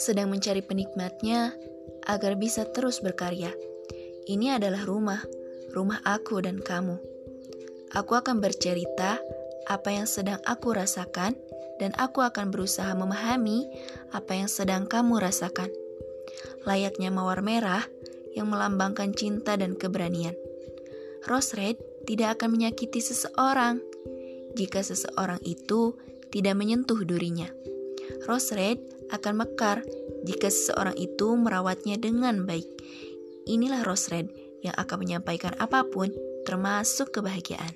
sedang mencari penikmatnya agar bisa terus berkarya. Ini adalah rumah, rumah aku dan kamu. Aku akan bercerita apa yang sedang aku rasakan, dan aku akan berusaha memahami apa yang sedang kamu rasakan. Layaknya mawar merah yang melambangkan cinta dan keberanian. Rose red tidak akan menyakiti seseorang jika seseorang itu tidak menyentuh durinya. Rose red akan mekar jika seseorang itu merawatnya dengan baik. Inilah Rose Red yang akan menyampaikan apa pun, termasuk kebahagiaan.